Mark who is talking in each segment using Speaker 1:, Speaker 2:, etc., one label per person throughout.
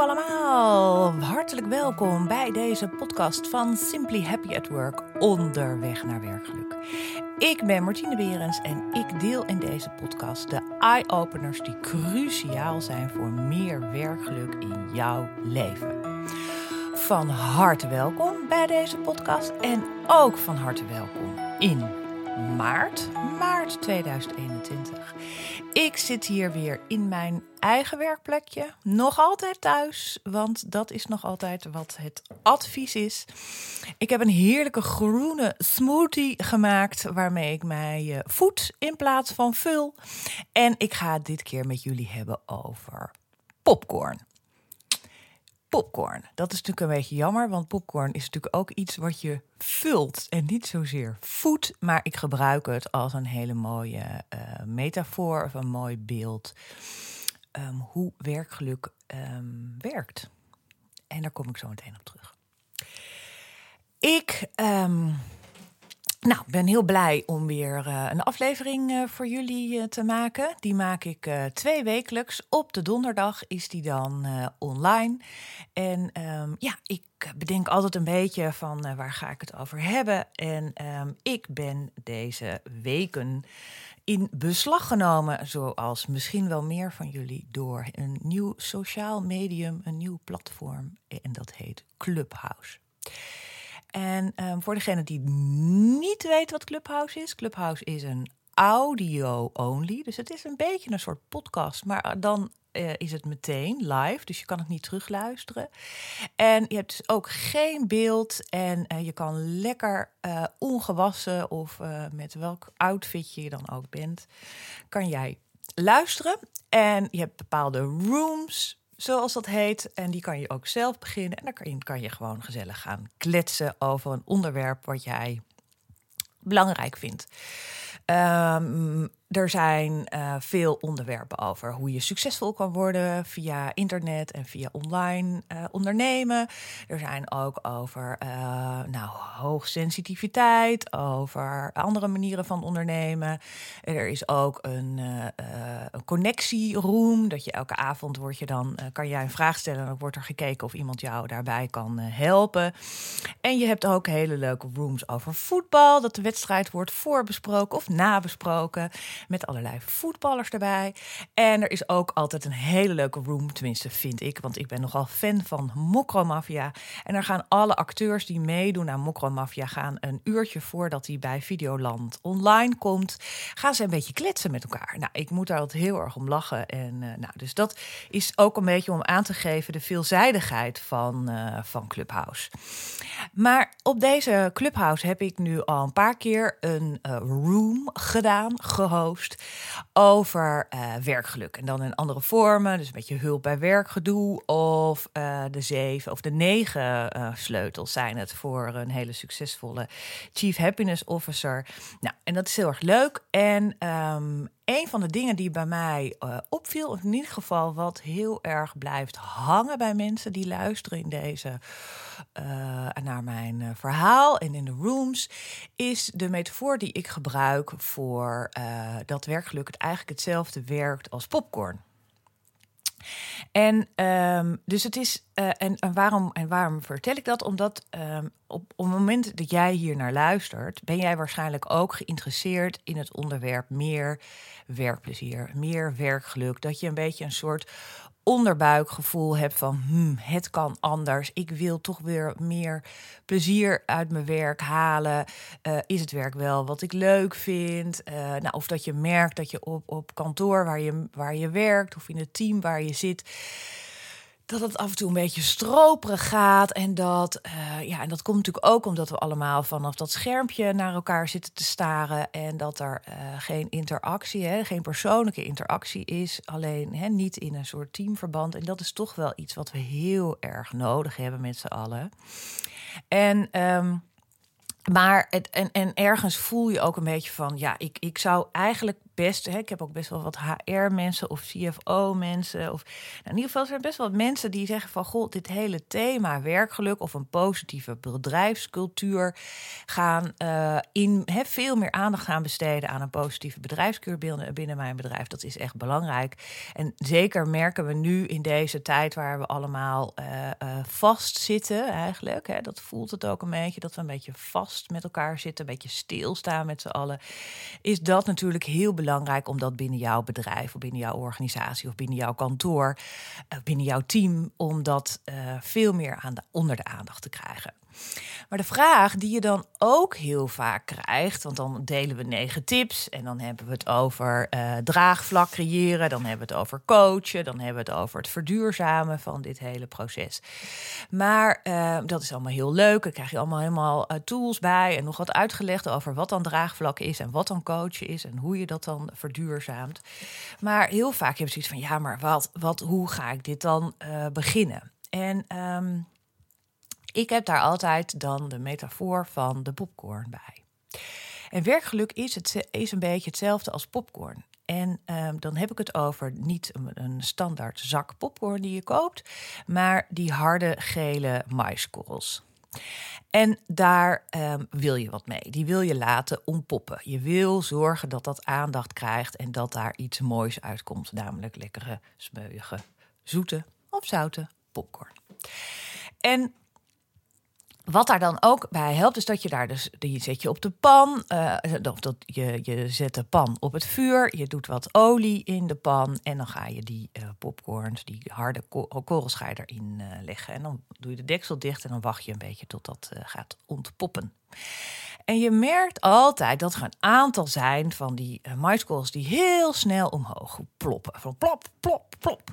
Speaker 1: allemaal, hartelijk welkom bij deze podcast van Simply Happy at Work onderweg naar werkgeluk. Ik ben Martine Berens en ik deel in deze podcast de eye-openers die cruciaal zijn voor meer werkgeluk in jouw leven. Van harte welkom bij deze podcast en ook van harte welkom in maart, maart 2021. Ik zit hier weer in mijn eigen werkplekje. Nog altijd thuis, want dat is nog altijd wat het advies is. Ik heb een heerlijke groene smoothie gemaakt waarmee ik mij eh, voed in plaats van vul. En ik ga het dit keer met jullie hebben over popcorn popcorn. Dat is natuurlijk een beetje jammer, want popcorn is natuurlijk ook iets wat je vult en niet zozeer voedt. Maar ik gebruik het als een hele mooie uh, metafoor of een mooi beeld. Um, hoe werkgeluk um, werkt. En daar kom ik zo meteen op terug. Ik um, nou, ben heel blij om weer uh, een aflevering uh, voor jullie uh, te maken. Die maak ik twee wekelijks. Op de donderdag is die dan online. En ja, ik bedenk altijd een beetje van waar ga ik het over hebben. En ik ben deze weken in beslag genomen, zoals misschien wel meer van jullie, door een nieuw sociaal medium, een nieuw platform. En dat heet Clubhouse. En um, voor degene die niet weet wat Clubhouse is, Clubhouse is een audio only. Dus het is een beetje een soort podcast, maar dan uh, is het meteen live, dus je kan het niet terugluisteren. En je hebt dus ook geen beeld en uh, je kan lekker uh, ongewassen of met welk outfitje je dan ook bent, kan jij luisteren. En je hebt bepaalde rooms zoals dat heet. En die kan je ook zelf beginnen. En dan kan je, kan je gewoon gezellig gaan kletsen over een onderwerp wat jij belangrijk vindt. Um, er zijn uh, veel onderwerpen over hoe je succesvol kan worden via internet en via online uh, ondernemen. Er zijn ook over uh, nou, hoogsensitiviteit, over andere manieren van ondernemen. Er is ook een, een connectieroom, dat je elke avond wordt je dan, kan jij een vraag stellen en dan wordt er gekeken of iemand jou daarbij kan helpen. En je hebt ook hele leuke rooms over voetbal, dat de wedstrijd wordt voorbesproken of nabesproken met allerlei voetballers erbij. En er is ook altijd een hele leuke room, tenminste vind ik, want ik ben nogal fan van Mokromafia. En er gaan alle acteurs die meedoen aan Mokromafia gaan een uurtje voordat hij bij Videoland online komt, gaan ze een beetje kletsen met elkaar. Nou, ik moet daar altijd heel erg om lachen. En uh, nou, dus dat is ook een beetje om aan te geven de veelzijdigheid van, uh, van Clubhouse. Maar op deze Clubhouse heb ik nu al een paar keer een uh, room gedaan, over uh, werkgeluk. En dan in andere vormen, dus een beetje hulp bij werkgedoe. Of uh, de zeven of de negen uh, sleutels zijn het voor een hele succesvolle Chief Happiness Officer. Nou, en dat is heel erg leuk. En um, een van de dingen die bij mij uh, opviel, of in ieder geval wat heel erg blijft hangen bij mensen die luisteren in deze uh, naar mijn uh, verhaal en in de rooms, is de metafoor die ik gebruik voor dat werkgeluk het eigenlijk hetzelfde werkt als popcorn. En um, dus het is. Uh, en, waarom, en waarom vertel ik dat? Omdat um, op, op het moment dat jij hier naar luistert, ben jij waarschijnlijk ook geïnteresseerd in het onderwerp meer werkplezier, meer werkgeluk. Dat je een beetje een soort onderbuikgevoel heb van hmm, het kan anders. Ik wil toch weer meer plezier uit mijn werk halen. Uh, is het werk wel wat ik leuk vind? Uh, nou, of dat je merkt dat je op, op kantoor waar je, waar je werkt of in het team waar je zit dat het af en toe een beetje stroperig gaat. En dat, uh, ja, en dat komt natuurlijk ook omdat we allemaal vanaf dat schermpje naar elkaar zitten te staren. En dat er uh, geen interactie, hè, geen persoonlijke interactie is. Alleen hè, niet in een soort teamverband. En dat is toch wel iets wat we heel erg nodig hebben met z'n allen. En. Um, maar het, en, en ergens voel je ook een beetje van, ja, ik, ik zou eigenlijk best, hè, ik heb ook best wel wat HR-mensen of CFO-mensen. Of nou, in ieder geval zijn er best wel mensen die zeggen van goh, dit hele thema werkgeluk of een positieve bedrijfscultuur gaan uh, in hè, veel meer aandacht gaan besteden aan een positieve bedrijfscultuur binnen mijn bedrijf. Dat is echt belangrijk. En zeker merken we nu in deze tijd waar we allemaal uh, uh, vastzitten, eigenlijk. Hè, dat voelt het ook een beetje, dat we een beetje vast met elkaar zitten, een beetje stilstaan met z'n allen. Is dat natuurlijk heel belangrijk om dat binnen jouw bedrijf of binnen jouw organisatie of binnen jouw kantoor, uh, binnen jouw team, om dat veel meer aan de, onder de aandacht te krijgen. Maar de vraag die je dan ook heel vaak krijgt, want dan delen we negen tips en dan hebben we het over uh, draagvlak creëren, dan hebben we het over coachen, dan hebben we het over het verduurzamen van dit hele proces. Maar uh, dat is allemaal heel leuk. Dan krijg je allemaal helemaal uh, tools bij en nog wat uitgelegd over wat dan draagvlak is en wat dan coachen is en hoe je dat dan verduurzaamt. Maar heel vaak heb je zoiets van ja, maar wat, wat, hoe ga ik dit dan beginnen? En um, ik heb daar altijd dan de metafoor van de popcorn bij. En werkgeluk is, het, een beetje hetzelfde als popcorn. En um, dan heb ik het over niet een, standaard zak popcorn die je koopt, maar die harde gele maiskorrels. En daar um, wil je wat mee. Die wil je laten ontpoppen. Je wil zorgen dat dat aandacht krijgt en dat daar iets moois uitkomt. Namelijk lekkere, smeuïge, zoete of zoute popcorn. En wat daar dan ook bij helpt, is dat je daar dus, die zet je op de pan, uh, of dat je, je zet de pan op het vuur, je doet wat olie in de pan en dan ga je die uh, popcorns, die harde korrels ga erin leggen. En dan doe je de deksel dicht en dan wacht je een beetje tot dat gaat ontpoppen. En je merkt altijd dat er een aantal zijn van die maiskorrels die heel snel omhoog ploppen. Van plop, plop, plop.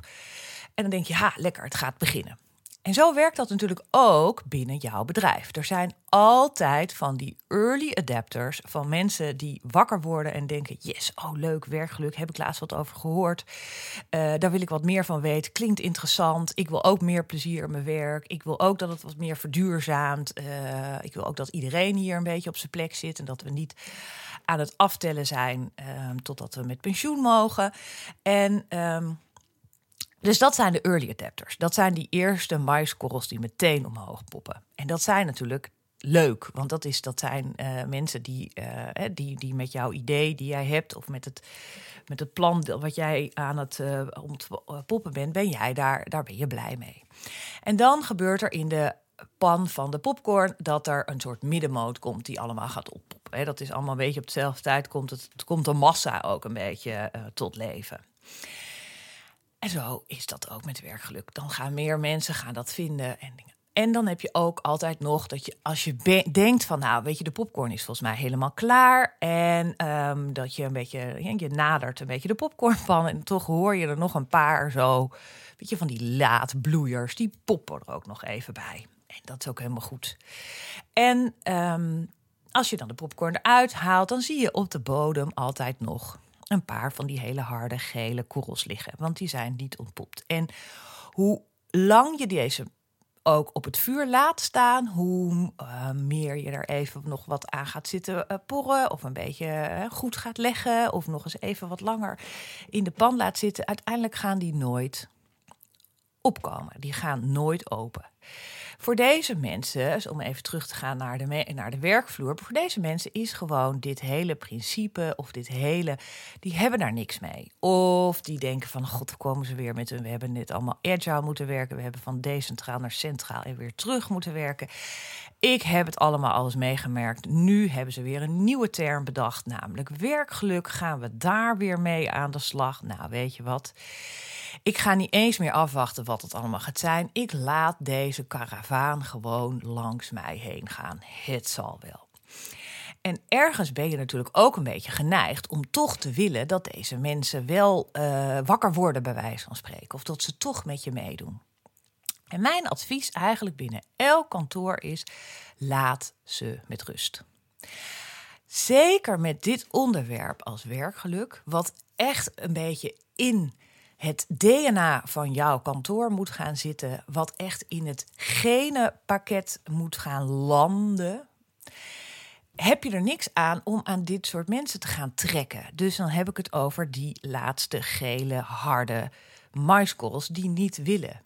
Speaker 1: En dan denk je, ha, lekker, het gaat beginnen. En zo werkt dat natuurlijk ook binnen jouw bedrijf. Er zijn altijd van die early adapters, van mensen die wakker worden en denken: yes, oh leuk, werkgeluk, heb ik laatst wat over gehoord. Uh, daar wil ik wat meer van weten. Klinkt interessant. Ik wil ook meer plezier in mijn werk. Ik wil ook dat het wat meer verduurzaamt. Uh, ik wil ook dat iedereen hier een beetje op zijn plek zit en dat we niet aan het aftellen zijn uh, totdat we met pensioen mogen. En. Um, dus dat zijn de early adapters. Dat zijn die eerste maiskorrels die meteen omhoog poppen. En dat zijn natuurlijk leuk, want dat, is, dat zijn uh, mensen die, uh, die, die met jouw idee die jij hebt of met het, met het plan wat jij aan het uh, bent, ben jij daar, daar ben je blij mee. En dan gebeurt er in de pan van de popcorn dat er een soort middenmoot komt die allemaal gaat oppoppen. Dat is allemaal een beetje op dezelfde tijd komt het, het komt de massa ook een beetje tot leven. En zo is dat ook met werkgeluk. Dan gaan meer mensen gaan dat vinden en dingen. En dan heb je ook altijd nog dat je als je denkt van nou weet je de popcorn is volgens mij helemaal klaar en um, dat je een beetje je nadert een beetje de popcornpan en toch hoor je er nog een paar zo weet je van die laadbloeiers die poppen er ook nog even bij. En dat is ook helemaal goed. En um, als je dan de popcorn eruit haalt, dan zie je op de bodem altijd nog een paar van die hele harde gele korrels liggen. Want die zijn niet ontpopt. En hoe lang je deze ook op het vuur laat staan, hoe uh, meer je er even nog wat aan gaat zitten uh, porren, of een beetje uh, goed gaat leggen, of nog eens even wat langer in de pan laat zitten, uiteindelijk gaan die nooit opkomen. Die gaan nooit open. Voor deze mensen, dus om even terug te gaan naar de, naar de werkvloer, voor deze mensen is gewoon dit hele principe of dit hele, die hebben daar niks mee. Of die denken van, god, komen ze weer met een, we hebben net allemaal agile moeten werken, we hebben van decentraal naar centraal en weer terug moeten werken. Ik heb het allemaal alles meegemerkt. Nu hebben ze weer een nieuwe term bedacht, namelijk werkgeluk. Gaan we daar weer mee aan de slag? Nou, weet je wat? Ik ga niet eens meer afwachten wat het allemaal gaat zijn. Ik laat deze karavaan gewoon langs mij heen gaan. Het zal wel. En ergens ben je natuurlijk ook een beetje geneigd om toch te willen dat deze mensen wel uh, wakker worden, bij wijze van spreken. Of dat ze toch met je meedoen. En mijn advies eigenlijk binnen elk kantoor is: laat ze met rust. Zeker met dit onderwerp als werkgeluk, wat echt een beetje in het DNA van jouw kantoor moet gaan zitten, wat echt in het gene pakket moet gaan landen. heb je er niks aan om aan dit soort mensen te gaan trekken. Dus dan heb ik het over die laatste gele, harde maiskorrels die niet willen.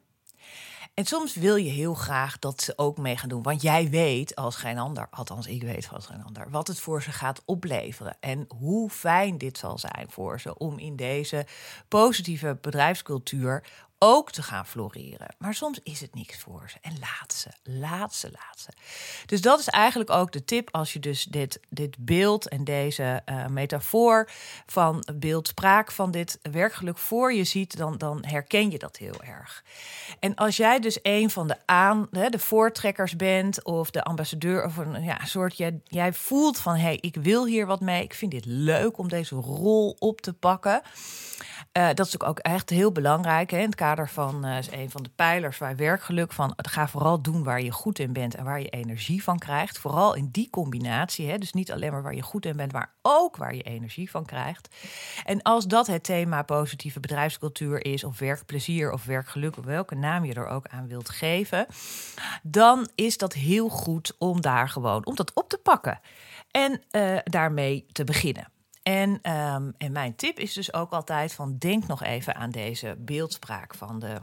Speaker 1: En soms wil je heel graag dat ze ook mee gaan doen. Want jij weet als geen ander, althans ik weet als geen ander, wat het voor ze gaat opleveren. En hoe fijn dit zal zijn voor ze om in deze positieve bedrijfscultuur ook te gaan floreren. Maar soms is het niks voor ze. En laat ze, laat ze, laat ze. Dus dat is eigenlijk ook de tip als je dus dit, dit beeld en deze uh, metafoor van beeldspraak van dit werkgeluk voor je ziet, dan, dan herken je dat heel erg. En als jij dus een van de aan, de voortrekkers bent of de ambassadeur of een ja, soort, jij, jij voelt van hé, hey, ik wil hier wat mee, ik vind dit leuk om deze rol op te pakken. Uh, dat is ook echt heel belangrijk. Hè? In het kader van uh, is een van de pijlers waar werkgeluk van. Ga vooral doen waar je goed in bent en waar je energie van krijgt. Vooral in die combinatie. Hè? Dus niet alleen maar waar je goed in bent, maar ook waar je energie van krijgt. En als dat het thema positieve bedrijfscultuur is, of werkplezier of werkgeluk, welke naam je er ook aan wilt geven, dan is dat heel goed om daar gewoon om dat op te pakken en daarmee te beginnen. En, um, en mijn tip is dus ook altijd van denk nog even aan deze beeldspraak van de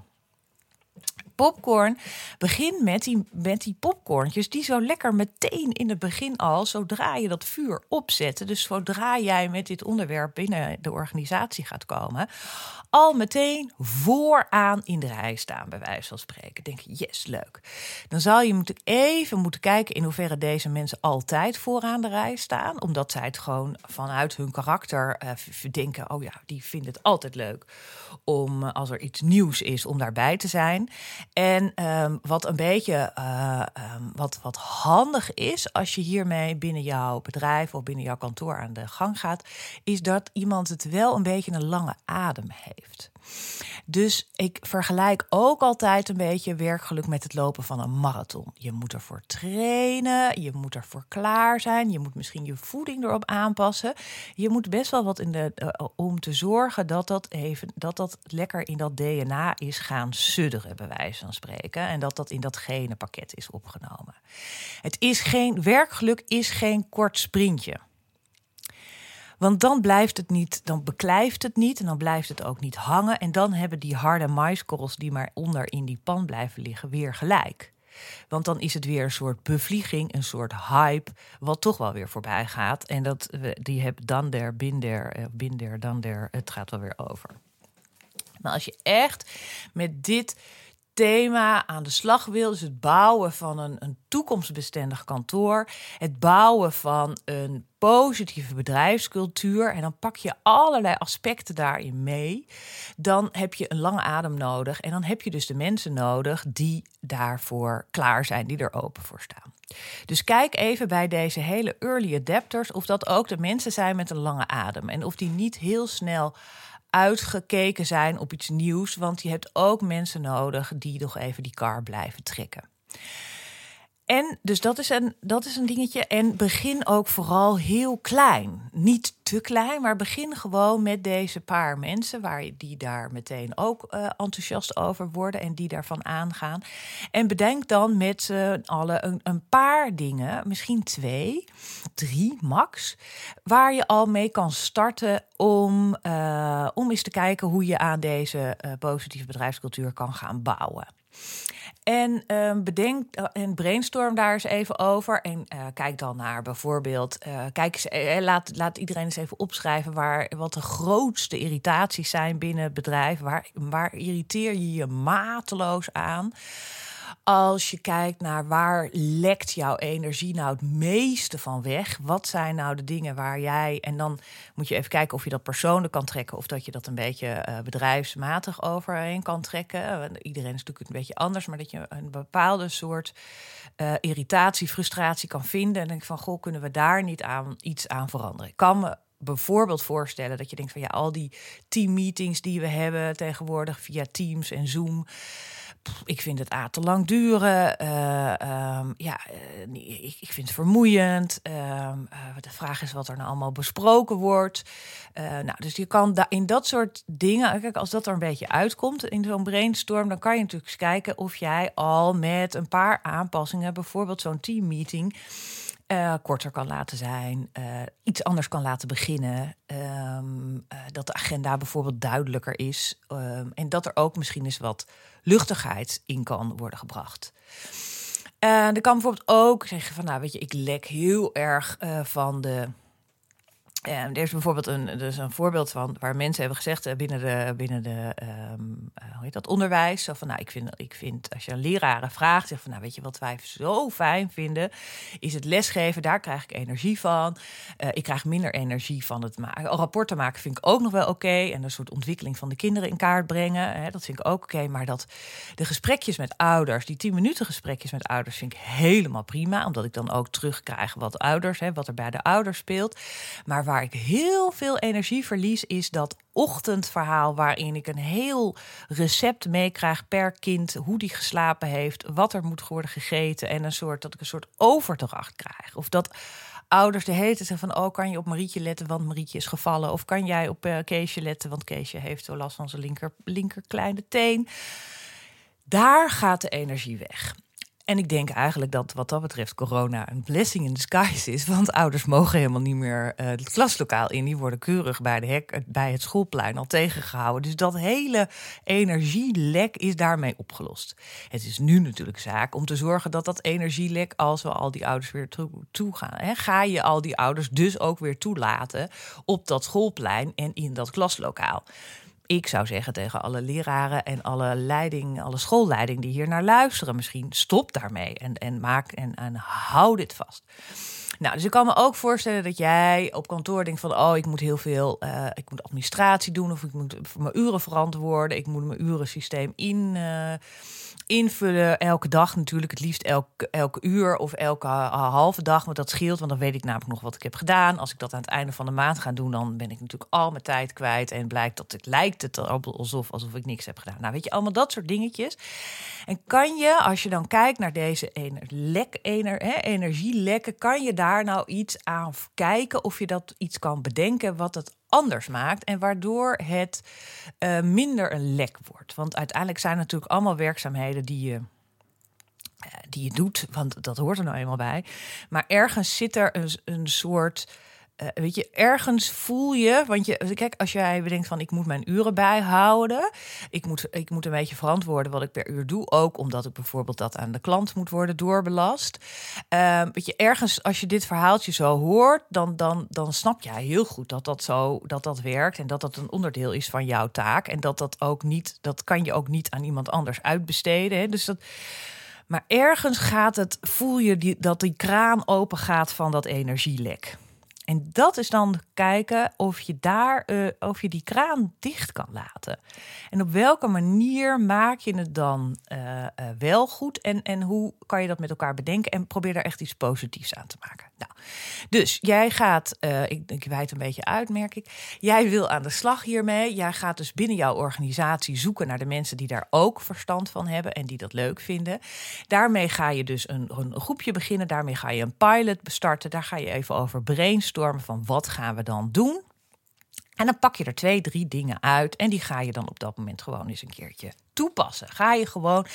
Speaker 1: popcorn. Begin met die, met die popcorntjes die zo lekker meteen in het begin al, zodra je dat vuur opzet. Dus zodra jij met dit onderwerp binnen de organisatie gaat komen, al meteen vooraan in de rij staan, bij wijze van spreken. Denk je, yes, leuk. Dan zal je even moeten kijken in hoeverre deze mensen altijd vooraan de rij staan, omdat zij het gewoon vanuit hun karakter uh, denken, oh ja, die vinden het altijd leuk om uh, als er iets nieuws is om daarbij te zijn. En um, wat een beetje uh, um, wat, wat handig is als je hiermee binnen jouw bedrijf of binnen jouw kantoor aan de gang gaat, is dat iemand het wel een beetje een lange adem heeft. Dus ik vergelijk ook altijd een beetje werkgeluk met het lopen van een marathon. Je moet ervoor trainen, je moet ervoor klaar zijn, je moet misschien je voeding erop aanpassen. Je moet best wel wat in de uh, om te zorgen dat dat even dat dat lekker in dat DNA is gaan sudderen, bij wijze van spreken, en dat dat in dat gene pakket is opgenomen. Het is geen werkgeluk is geen kort sprintje. Want dan blijft het niet, dan beklijft het niet en dan blijft het ook niet hangen. En dan hebben die harde maiskorrels die maar onder in die pan blijven liggen weer gelijk. Want dan is het weer een soort bevlieging, een soort hype, wat toch wel weer voorbij gaat. En dat, die heb dan der, binder, eh, binder, dan der, het gaat wel weer over. Maar als je echt met dit thema aan de slag wil. Dus het bouwen van een, een toekomstbestendig kantoor. Het bouwen van een positieve bedrijfscultuur. En dan pak je allerlei aspecten daarin mee. Dan heb je een lange adem nodig. En dan heb je dus de mensen nodig die daarvoor klaar zijn, die er open voor staan. Dus kijk even bij deze hele early adapters of dat ook de mensen zijn met een lange adem. En of die niet heel snel uitgekeken zijn op iets nieuws. Want je hebt ook mensen nodig die nog even die kar blijven trekken. En dus dat is, een, dat is een dingetje. En begin ook vooral heel klein. Niet te klein, maar begin gewoon met deze paar mensen waar die daar meteen ook uh, enthousiast over worden en die daarvan aangaan. En bedenk dan met z'n allen een paar dingen, misschien twee, drie max, waar je al mee kan starten om, uh, om eens te kijken hoe je aan deze uh, positieve bedrijfscultuur kan gaan bouwen. En um, bedenk en brainstorm daar eens even over. En kijk dan naar bijvoorbeeld. Kijk eens, laat, laat iedereen eens even opschrijven waar, wat de grootste irritaties zijn binnen het bedrijf. Waar, waar irriteer je je mateloos aan? Als je kijkt naar waar lekt jouw energie nou het meeste van weg? Wat zijn nou de dingen waar jij. En dan moet je even kijken of je dat persoonlijk kan trekken. Of dat je dat een beetje uh, bedrijfsmatig overheen kan trekken. Iedereen is natuurlijk een beetje anders. Maar dat je een bepaalde soort uh, irritatie, frustratie kan vinden. En denk van goh, kunnen we daar niet aan iets aan veranderen? Ik kan me bijvoorbeeld voorstellen dat je denkt van ja, al die teammeetings die we hebben tegenwoordig via Teams en Zoom ik vind het a te lang duren. Uh, um, ja, uh, ik, ik, vind het vermoeiend. Uh, de vraag is wat er nou allemaal besproken wordt. nou, dus je kan in dat soort dingen, kijk, als dat er een beetje uitkomt in zo'n brainstorm, dan kan je natuurlijk eens kijken of jij al met een paar aanpassingen, bijvoorbeeld zo'n teammeeting uh, korter kan laten zijn, uh, iets anders kan laten beginnen. Um, uh, dat de agenda bijvoorbeeld duidelijker is. Um, en dat er ook misschien eens wat luchtigheid in kan worden gebracht. Er kan bijvoorbeeld ook zeggen van, nou weet je, ik lek heel erg van de er is bijvoorbeeld een, is een voorbeeld van waar mensen hebben gezegd uh, binnen de, binnen de um, uh, hoe heet dat, onderwijs. Van, nou, ik vind, ik vind als je een leraren vraagt, zeg van, nou, weet je wat wij zo fijn vinden, is het lesgeven. Daar krijg ik energie van. Uh, ik krijg minder energie van het maken. Rapporten maken vind ik ook nog wel oké. En een soort ontwikkeling van de kinderen in kaart brengen, hè, dat vind ik ook oké. Maar dat de gesprekjes met ouders, die tien minuten gesprekjes met ouders, vind ik helemaal prima. Omdat ik dan ook terugkrijg wat ouders, hè, wat er bij de ouders speelt. Maar waar ik heel veel energie verlies, is dat ochtendverhaal waarin ik een heel recept meekrijg per kind, hoe die geslapen heeft, wat er moet worden gegeten en een soort dat ik een soort overdracht krijg. Of dat ouders de hele tijd van oh kan je op Marietje letten, want Marietje is gevallen, of kan jij op uh, Keesje letten, want Keesje heeft last van zijn linker linker kleine teen. Daar gaat de energie weg. En ik denk eigenlijk dat wat dat betreft corona een blessing in disguise is. Want ouders mogen helemaal niet meer uh, het klaslokaal in. Die worden keurig bij, de hek, bij het schoolplein al tegengehouden. Dus dat hele energielek is daarmee opgelost. Het is nu natuurlijk zaak om te zorgen dat dat energielek, als we al die ouders weer toe, toe gaan, hè, ga je al die ouders dus ook weer toelaten op dat schoolplein en in dat klaslokaal ik zou zeggen tegen alle leraren en alle leiding, alle schoolleiding die hier naar luisteren, misschien stop daarmee en, en maak en, en hou dit vast. Nou, dus ik kan me ook voorstellen dat jij op kantoor denkt van, oh, ik moet heel veel, uh, ik moet administratie doen of ik moet mijn uren verantwoorden, ik moet mijn urensysteem in. Uh, invullen elke dag natuurlijk. Het liefst elke, elke uur of elke halve dag. Want dat scheelt, want dan weet ik namelijk nog wat ik heb gedaan. Als ik dat aan het einde van de maand ga doen, dan ben ik natuurlijk al mijn tijd kwijt. En blijkt dat het lijkt het alsof, alsof ik niks heb gedaan. Nou, weet je, allemaal dat soort dingetjes. En kan je, als je dan kijkt naar deze ener, lek, ener, hè, energielekken, kan je daar nou iets aan kijken of je dat iets kan bedenken wat het anders maakt en waardoor het uh, minder een lek wordt. Want uiteindelijk zijn natuurlijk allemaal werkzaamheden die je uh, die je doet, want dat hoort er nou eenmaal bij. Maar ergens zit er een, een soort uh, weet je, ergens voel je, want je, kijk, als jij bedenkt van ik moet mijn uren bijhouden, ik moet, ik moet een beetje verantwoorden wat ik per uur doe, ook omdat ik bijvoorbeeld dat aan de klant moet worden doorbelast. Uh, weet je, ergens als je dit verhaaltje zo hoort, dan, dan, dan snap jij heel goed dat dat zo dat dat werkt en dat dat een onderdeel is van jouw taak en dat dat ook niet, dat kan je ook niet aan iemand anders uitbesteden. Hè? Dus dat. Maar ergens gaat het, voel je die, dat die kraan open gaat van dat energielek. En dat is dan kijken of je daar uh, of je die kraan dicht kan laten. En op welke manier maak je het dan uh, uh, wel goed? En, en hoe kan je dat met elkaar bedenken? En probeer daar echt iets positiefs aan te maken. Nou, dus jij gaat, ik, ik wijd een beetje uit, merk ik. Jij wil aan de slag hiermee. Jij gaat dus binnen jouw organisatie zoeken naar de mensen die daar ook verstand van hebben en die dat leuk vinden. Daarmee ga je dus een, een groepje beginnen. Daarmee ga je een pilot starten. Daar ga je even over brainstormen van wat gaan we dan doen. En dan pak je er twee, drie dingen uit en die ga je dan op dat moment gewoon eens een keertje toepassen. Ga je gewoon,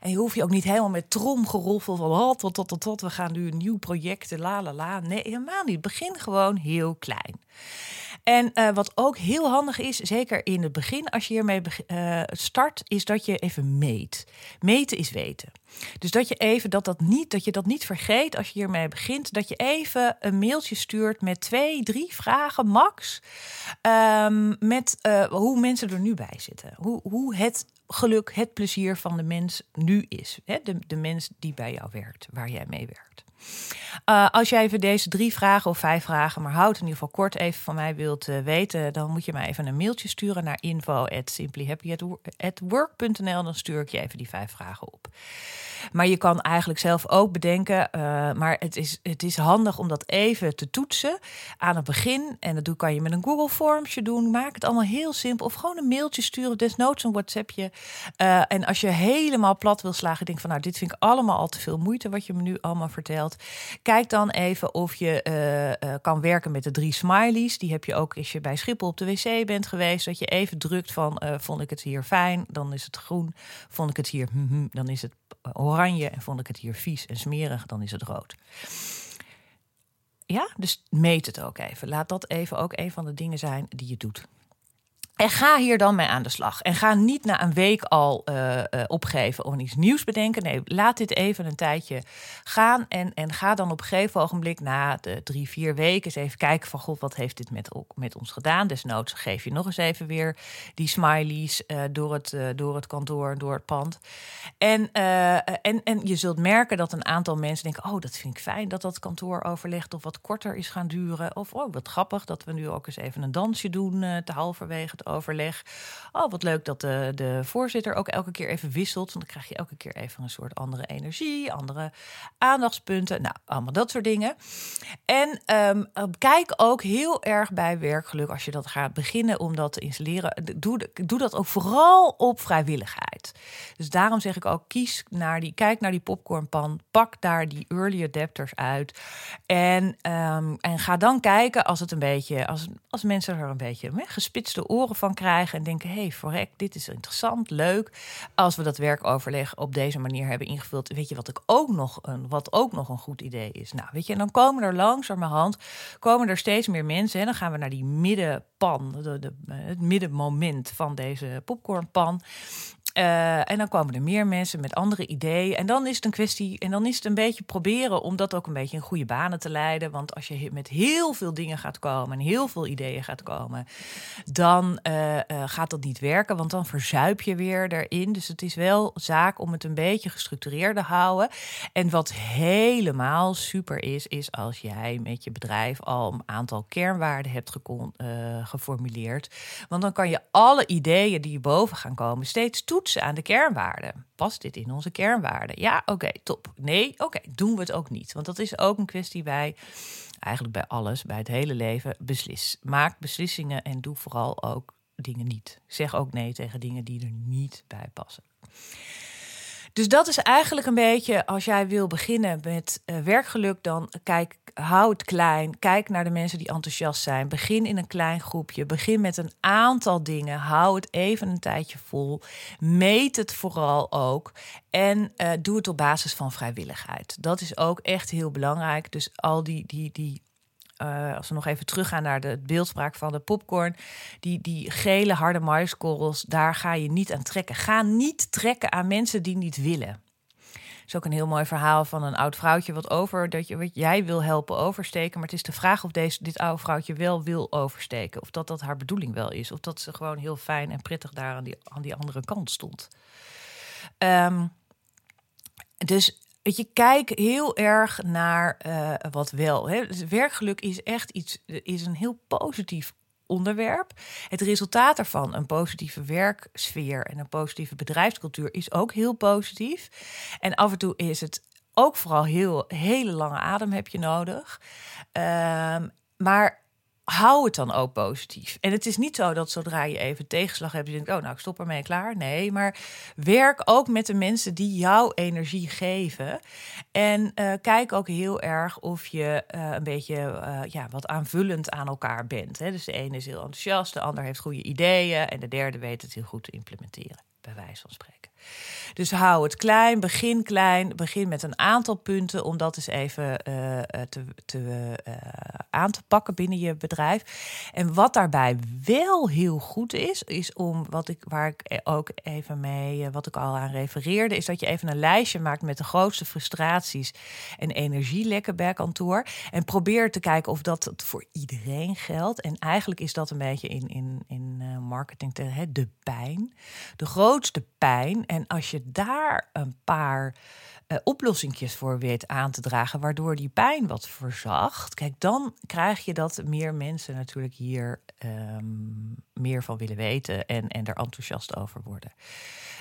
Speaker 1: en je hoeft je ook niet helemaal met tromgeroffel van oh, tot, tot, tot, tot, we gaan nu een nieuw project, la la la. Nee, helemaal niet. Begin gewoon heel klein. En uh, wat ook heel handig is, zeker in het begin als je hiermee uh, start, is dat je even meet. Meten is weten. Dus dat je even dat, dat, niet, dat je dat niet vergeet als je hiermee begint. Dat je even een mailtje stuurt met twee, drie vragen max. Um, met uh, hoe mensen er nu bij zitten. Hoe, hoe het geluk, het plezier van de mens nu is. Hè? De, de mens die bij jou werkt, waar jij mee werkt. Uh, als jij even deze drie vragen of vijf vragen, maar houd in ieder geval kort even van mij wilt uh, weten, dan moet je mij even een mailtje sturen naar info@simplyhappyatwork.nl. Dan stuur ik je even die vijf vragen op. Maar je kan eigenlijk zelf ook bedenken. Uh, maar het is, het is handig om dat even te toetsen aan het begin. En dat kan je met een Google Formsje doen. Maak het allemaal heel simpel. Of gewoon een mailtje sturen. Desnoods een WhatsAppje. Uh, en als je helemaal plat wil slagen. Denk van nou, dit vind ik allemaal al te veel moeite. Wat je me nu allemaal vertelt. Kijk dan even of je uh, kan werken met de drie smileys. Die heb je ook als je bij Schiphol op de wc bent geweest. Dat je even drukt van vond ik het hier fijn. Dan is het groen. Vond ik het hier, dan is het en vond ik het hier vies en smerig, dan is het rood. ja, dus meet het ook even. Laat dat even ook een van de dingen zijn die je doet. En ga hier dan mee aan de slag. En ga niet na een week al uh, uh, opgeven of iets nieuws bedenken. Nee, laat dit even een tijdje gaan. En, en ga dan op een gegeven ogenblik na de drie, vier weken eens even kijken van... God, wat heeft dit met, met ons gedaan? Desnoods geef je nog eens even weer die smileys uh, door, het, door het kantoor, door het pand. En, en, en je zult merken dat een aantal mensen denken... oh, dat vind ik fijn dat dat kantooroverleg of wat korter is gaan duren. Of, oh, wat grappig dat we nu ook eens even een dansje doen te halverwege overleg. Oh, wat leuk dat de, de voorzitter ook elke keer even wisselt. Want dan krijg je elke keer even een soort andere energie, andere aandachtspunten. Nou, allemaal dat soort dingen. En um, kijk ook heel erg bij werkgeluk als je dat gaat beginnen om dat te installeren. Doe, doe dat ook vooral op vrijwilligheid. Dus daarom zeg ik ook: kies naar die, kijk naar die popcornpan, pak daar die early adapters uit. En, um, en ga dan kijken als het een beetje, als, als mensen er een beetje hè, gespitste oren van krijgen en denken: hé, hey, verrek, dit is interessant, leuk. Als we dat werkoverleg op deze manier hebben ingevuld, weet je wat ik ook nog een, wat ook nog een goed idee is? Nou, weet je, en dan komen er langzamerhand komen er steeds meer mensen. En dan gaan we naar die middenpan, de, de, het middenmoment van deze popcornpan. Uh, en dan komen er meer mensen met andere ideeën. En dan is het een kwestie, en dan is het een beetje proberen om dat ook een beetje in goede banen te leiden. Want als je met heel veel dingen gaat komen en heel veel ideeën gaat komen, dan uh, uh, gaat dat niet werken. Want dan verzuip je weer erin. Dus het is wel zaak om het een beetje gestructureerd te houden. En wat helemaal super is, is als jij met je bedrijf al een aantal kernwaarden hebt geformuleerd. Want dan kan je alle ideeën die boven gaan komen steeds aan de kernwaarden. Past dit in onze kernwaarden? Ja, oké, top. Nee, oké, doen we het ook niet. Want dat is ook een kwestie bij, eigenlijk bij alles, bij het hele leven, beslis. Maak beslissingen en doe vooral ook dingen niet. Zeg ook nee tegen dingen die er niet bij passen. Dus dat is eigenlijk een beetje, als jij wil beginnen met uh, werkgeluk, dan kijk, hou het klein. Kijk naar de mensen die enthousiast zijn. Begin in een klein groepje. Begin met een aantal dingen. Hou het even een tijdje vol. Meet het vooral ook. En uh, doe het op basis van vrijwilligheid. Dat is ook echt heel belangrijk. Dus al die, die, die uh, als we nog even teruggaan naar de beeldspraak van de popcorn. Die, die gele harde maiskorrels, daar ga je niet aan trekken. Ga niet trekken aan mensen die niet willen. Dat is ook een heel mooi verhaal van een oud vrouwtje wat over dat je wat jij wil helpen oversteken, maar het is de vraag of deze dit oude vrouwtje wel wil oversteken, of dat dat haar bedoeling wel is, of dat ze gewoon heel fijn en prettig daar aan die, aan die andere kant stond. Um, dus Weet je, kijk heel erg naar uh, wat wel. Hè. Dus werkgeluk is echt iets, is een heel positief onderwerp. Het resultaat ervan, een positieve werksfeer en een positieve bedrijfscultuur, is ook heel positief. En af en toe is het ook vooral heel hele lange adem heb je nodig. Um, maar hou het dan ook positief. En het is niet zo dat zodra je even tegenslag hebt, je denkt, oh nou, ik stop ermee, klaar. Nee, maar werk ook met de mensen die jouw energie geven. En uh, kijk ook heel erg of je uh, een beetje uh, ja, wat aanvullend aan elkaar bent. Hè? Dus de ene is heel enthousiast, de ander heeft goede ideeën en de derde weet het heel goed te implementeren, bij wijze van spreken. Dus hou het klein, begin klein, begin met een aantal punten om dat eens even uh, te, te, uh, aan te pakken binnen je bedrijf. En wat daarbij wel heel goed is, is om wat ik waar ik ook even mee, wat ik al aan refereerde, is dat je even een lijstje maakt met de grootste frustraties en energielekken bij kantoor. En probeer te kijken of dat voor iedereen geldt. En eigenlijk is dat een beetje in, in, in marketing de pijn. De grootste pijn en als je daar een paar uh, oplossingjes voor weet aan te dragen, waardoor die pijn wat verzacht, kijk, dan krijg je dat meer mensen natuurlijk hier um, meer van willen weten en, en er enthousiast over worden.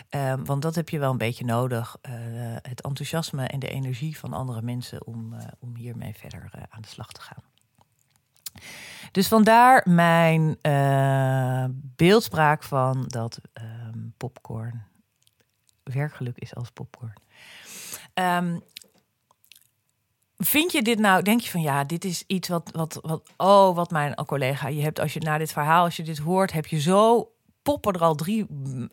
Speaker 1: Um, want dat heb je wel een beetje nodig, uh, het enthousiasme en de energie van andere mensen om, uh, om hiermee verder aan de slag te gaan. Dus vandaar mijn beeldspraak van dat um, popcorn werkgeluk is als popcorn. Um, vind je dit nou, denk je van ja, dit is iets wat, wat, wat, oh, wat mijn collega, je hebt als je naar dit verhaal, als je dit hoort, heb je zo poppen er al drie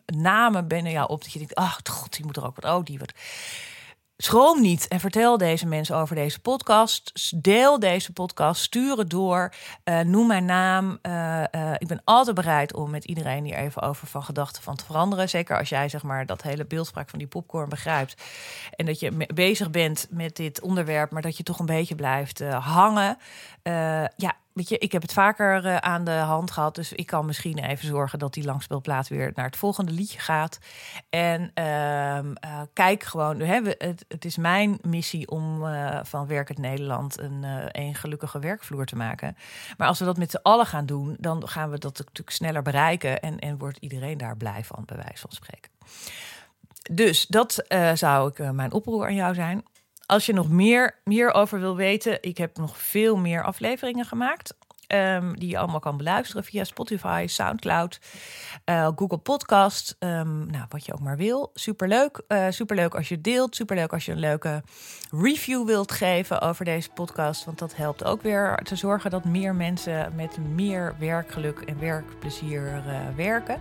Speaker 1: namen binnen jou op dat je denkt, ach, god, die moet er ook wat, oh, die wordt Schroom niet en vertel deze mensen over deze podcast. Deel deze podcast, stuur het door. Uh, noem mijn naam. Uh, uh, ik ben altijd bereid om met iedereen hier even over van gedachten van te veranderen. Zeker als jij zeg maar dat hele beeldspraak van die popcorn begrijpt. En dat je bezig bent met dit onderwerp, maar dat je toch een beetje blijft hangen. ja, weet je, ik heb het vaker uh, aan de hand gehad. Dus ik kan misschien even zorgen dat die langspeelplaat weer naar het volgende liedje gaat. En uh, uh, kijk gewoon. Hè, het, het, is mijn missie om uh, van Werkend Nederland een, een gelukkige werkvloer te maken. Maar als we dat met z'n allen gaan doen, dan gaan we dat natuurlijk sneller bereiken. En, en wordt iedereen daar blij van, bij wijze van spreken. Dus dat zou ik mijn oproep aan jou zijn. Als je nog meer hierover wil weten, ik heb nog veel meer afleveringen gemaakt. Um, die je allemaal kan beluisteren via Spotify, Soundcloud, uh, Google Podcast. Um, nou, wat je ook maar wil. Superleuk. Uh, superleuk als je deelt. Superleuk als je een leuke review wilt geven over deze podcast. Want dat helpt ook weer te zorgen dat meer mensen met meer werkgeluk en werkplezier uh, werken.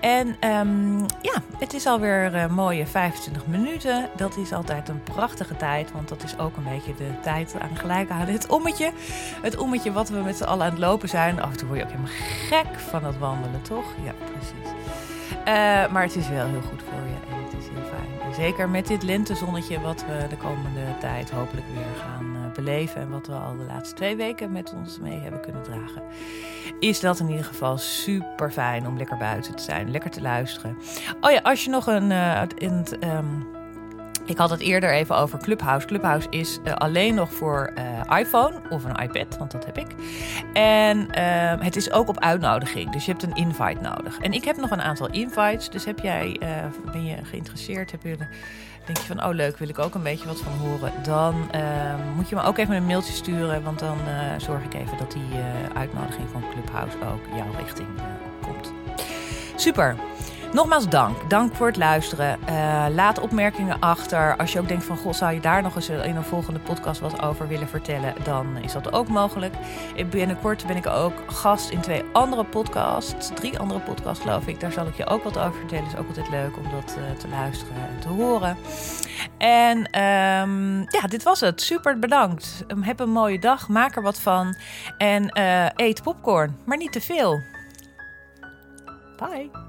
Speaker 1: En um, ja, het is alweer mooie 25 minuten. Dat is altijd een prachtige tijd. Want dat is ook een beetje de tijd aan gelijk houden. Het ommetje. Het ommetje wat we met z'n allen aan het lopen zijn. Af en toe word je ook helemaal gek van het wandelen, toch? Ja, precies. Uh, maar het is wel heel goed voor je en het is heel fijn. Zeker met dit lentezonnetje wat we de komende tijd hopelijk weer gaan uh, beleven... en wat we al de laatste twee weken met ons mee hebben kunnen dragen... is dat in ieder geval super fijn om lekker buiten te zijn, lekker te luisteren. Oh ja, als je nog een... Uh, in um, ik had het eerder even over Clubhouse. Clubhouse is uh, alleen nog voor uh, iPhone of een iPad, want dat heb ik. En uh, het is ook op uitnodiging, dus je hebt een invite nodig. En ik heb nog een aantal invites, dus heb jij, eh, ben je geïnteresseerd, heb je, denk je van, oh leuk, wil ik ook een beetje wat van horen, dan ehm, moet je me ook even een mailtje sturen, want dan zorg ik even dat die uitnodiging van Clubhouse ook jouw richting komt. Super. Nogmaals dank. Dank voor het luisteren. Uh, laat opmerkingen achter. Als je ook denkt van, goh, zou je daar nog eens in een volgende podcast wat over willen vertellen, dan is dat ook mogelijk. Binnenkort ben ik ook gast in twee andere podcasts. Drie andere podcasts, geloof ik. Daar zal ik je ook wat over vertellen. is ook altijd leuk om dat uh, te luisteren en te horen. En um, ja, dit was het. Super bedankt. Um, heb een mooie dag. Maak er wat van. En uh, eet popcorn, maar niet te veel. Bye.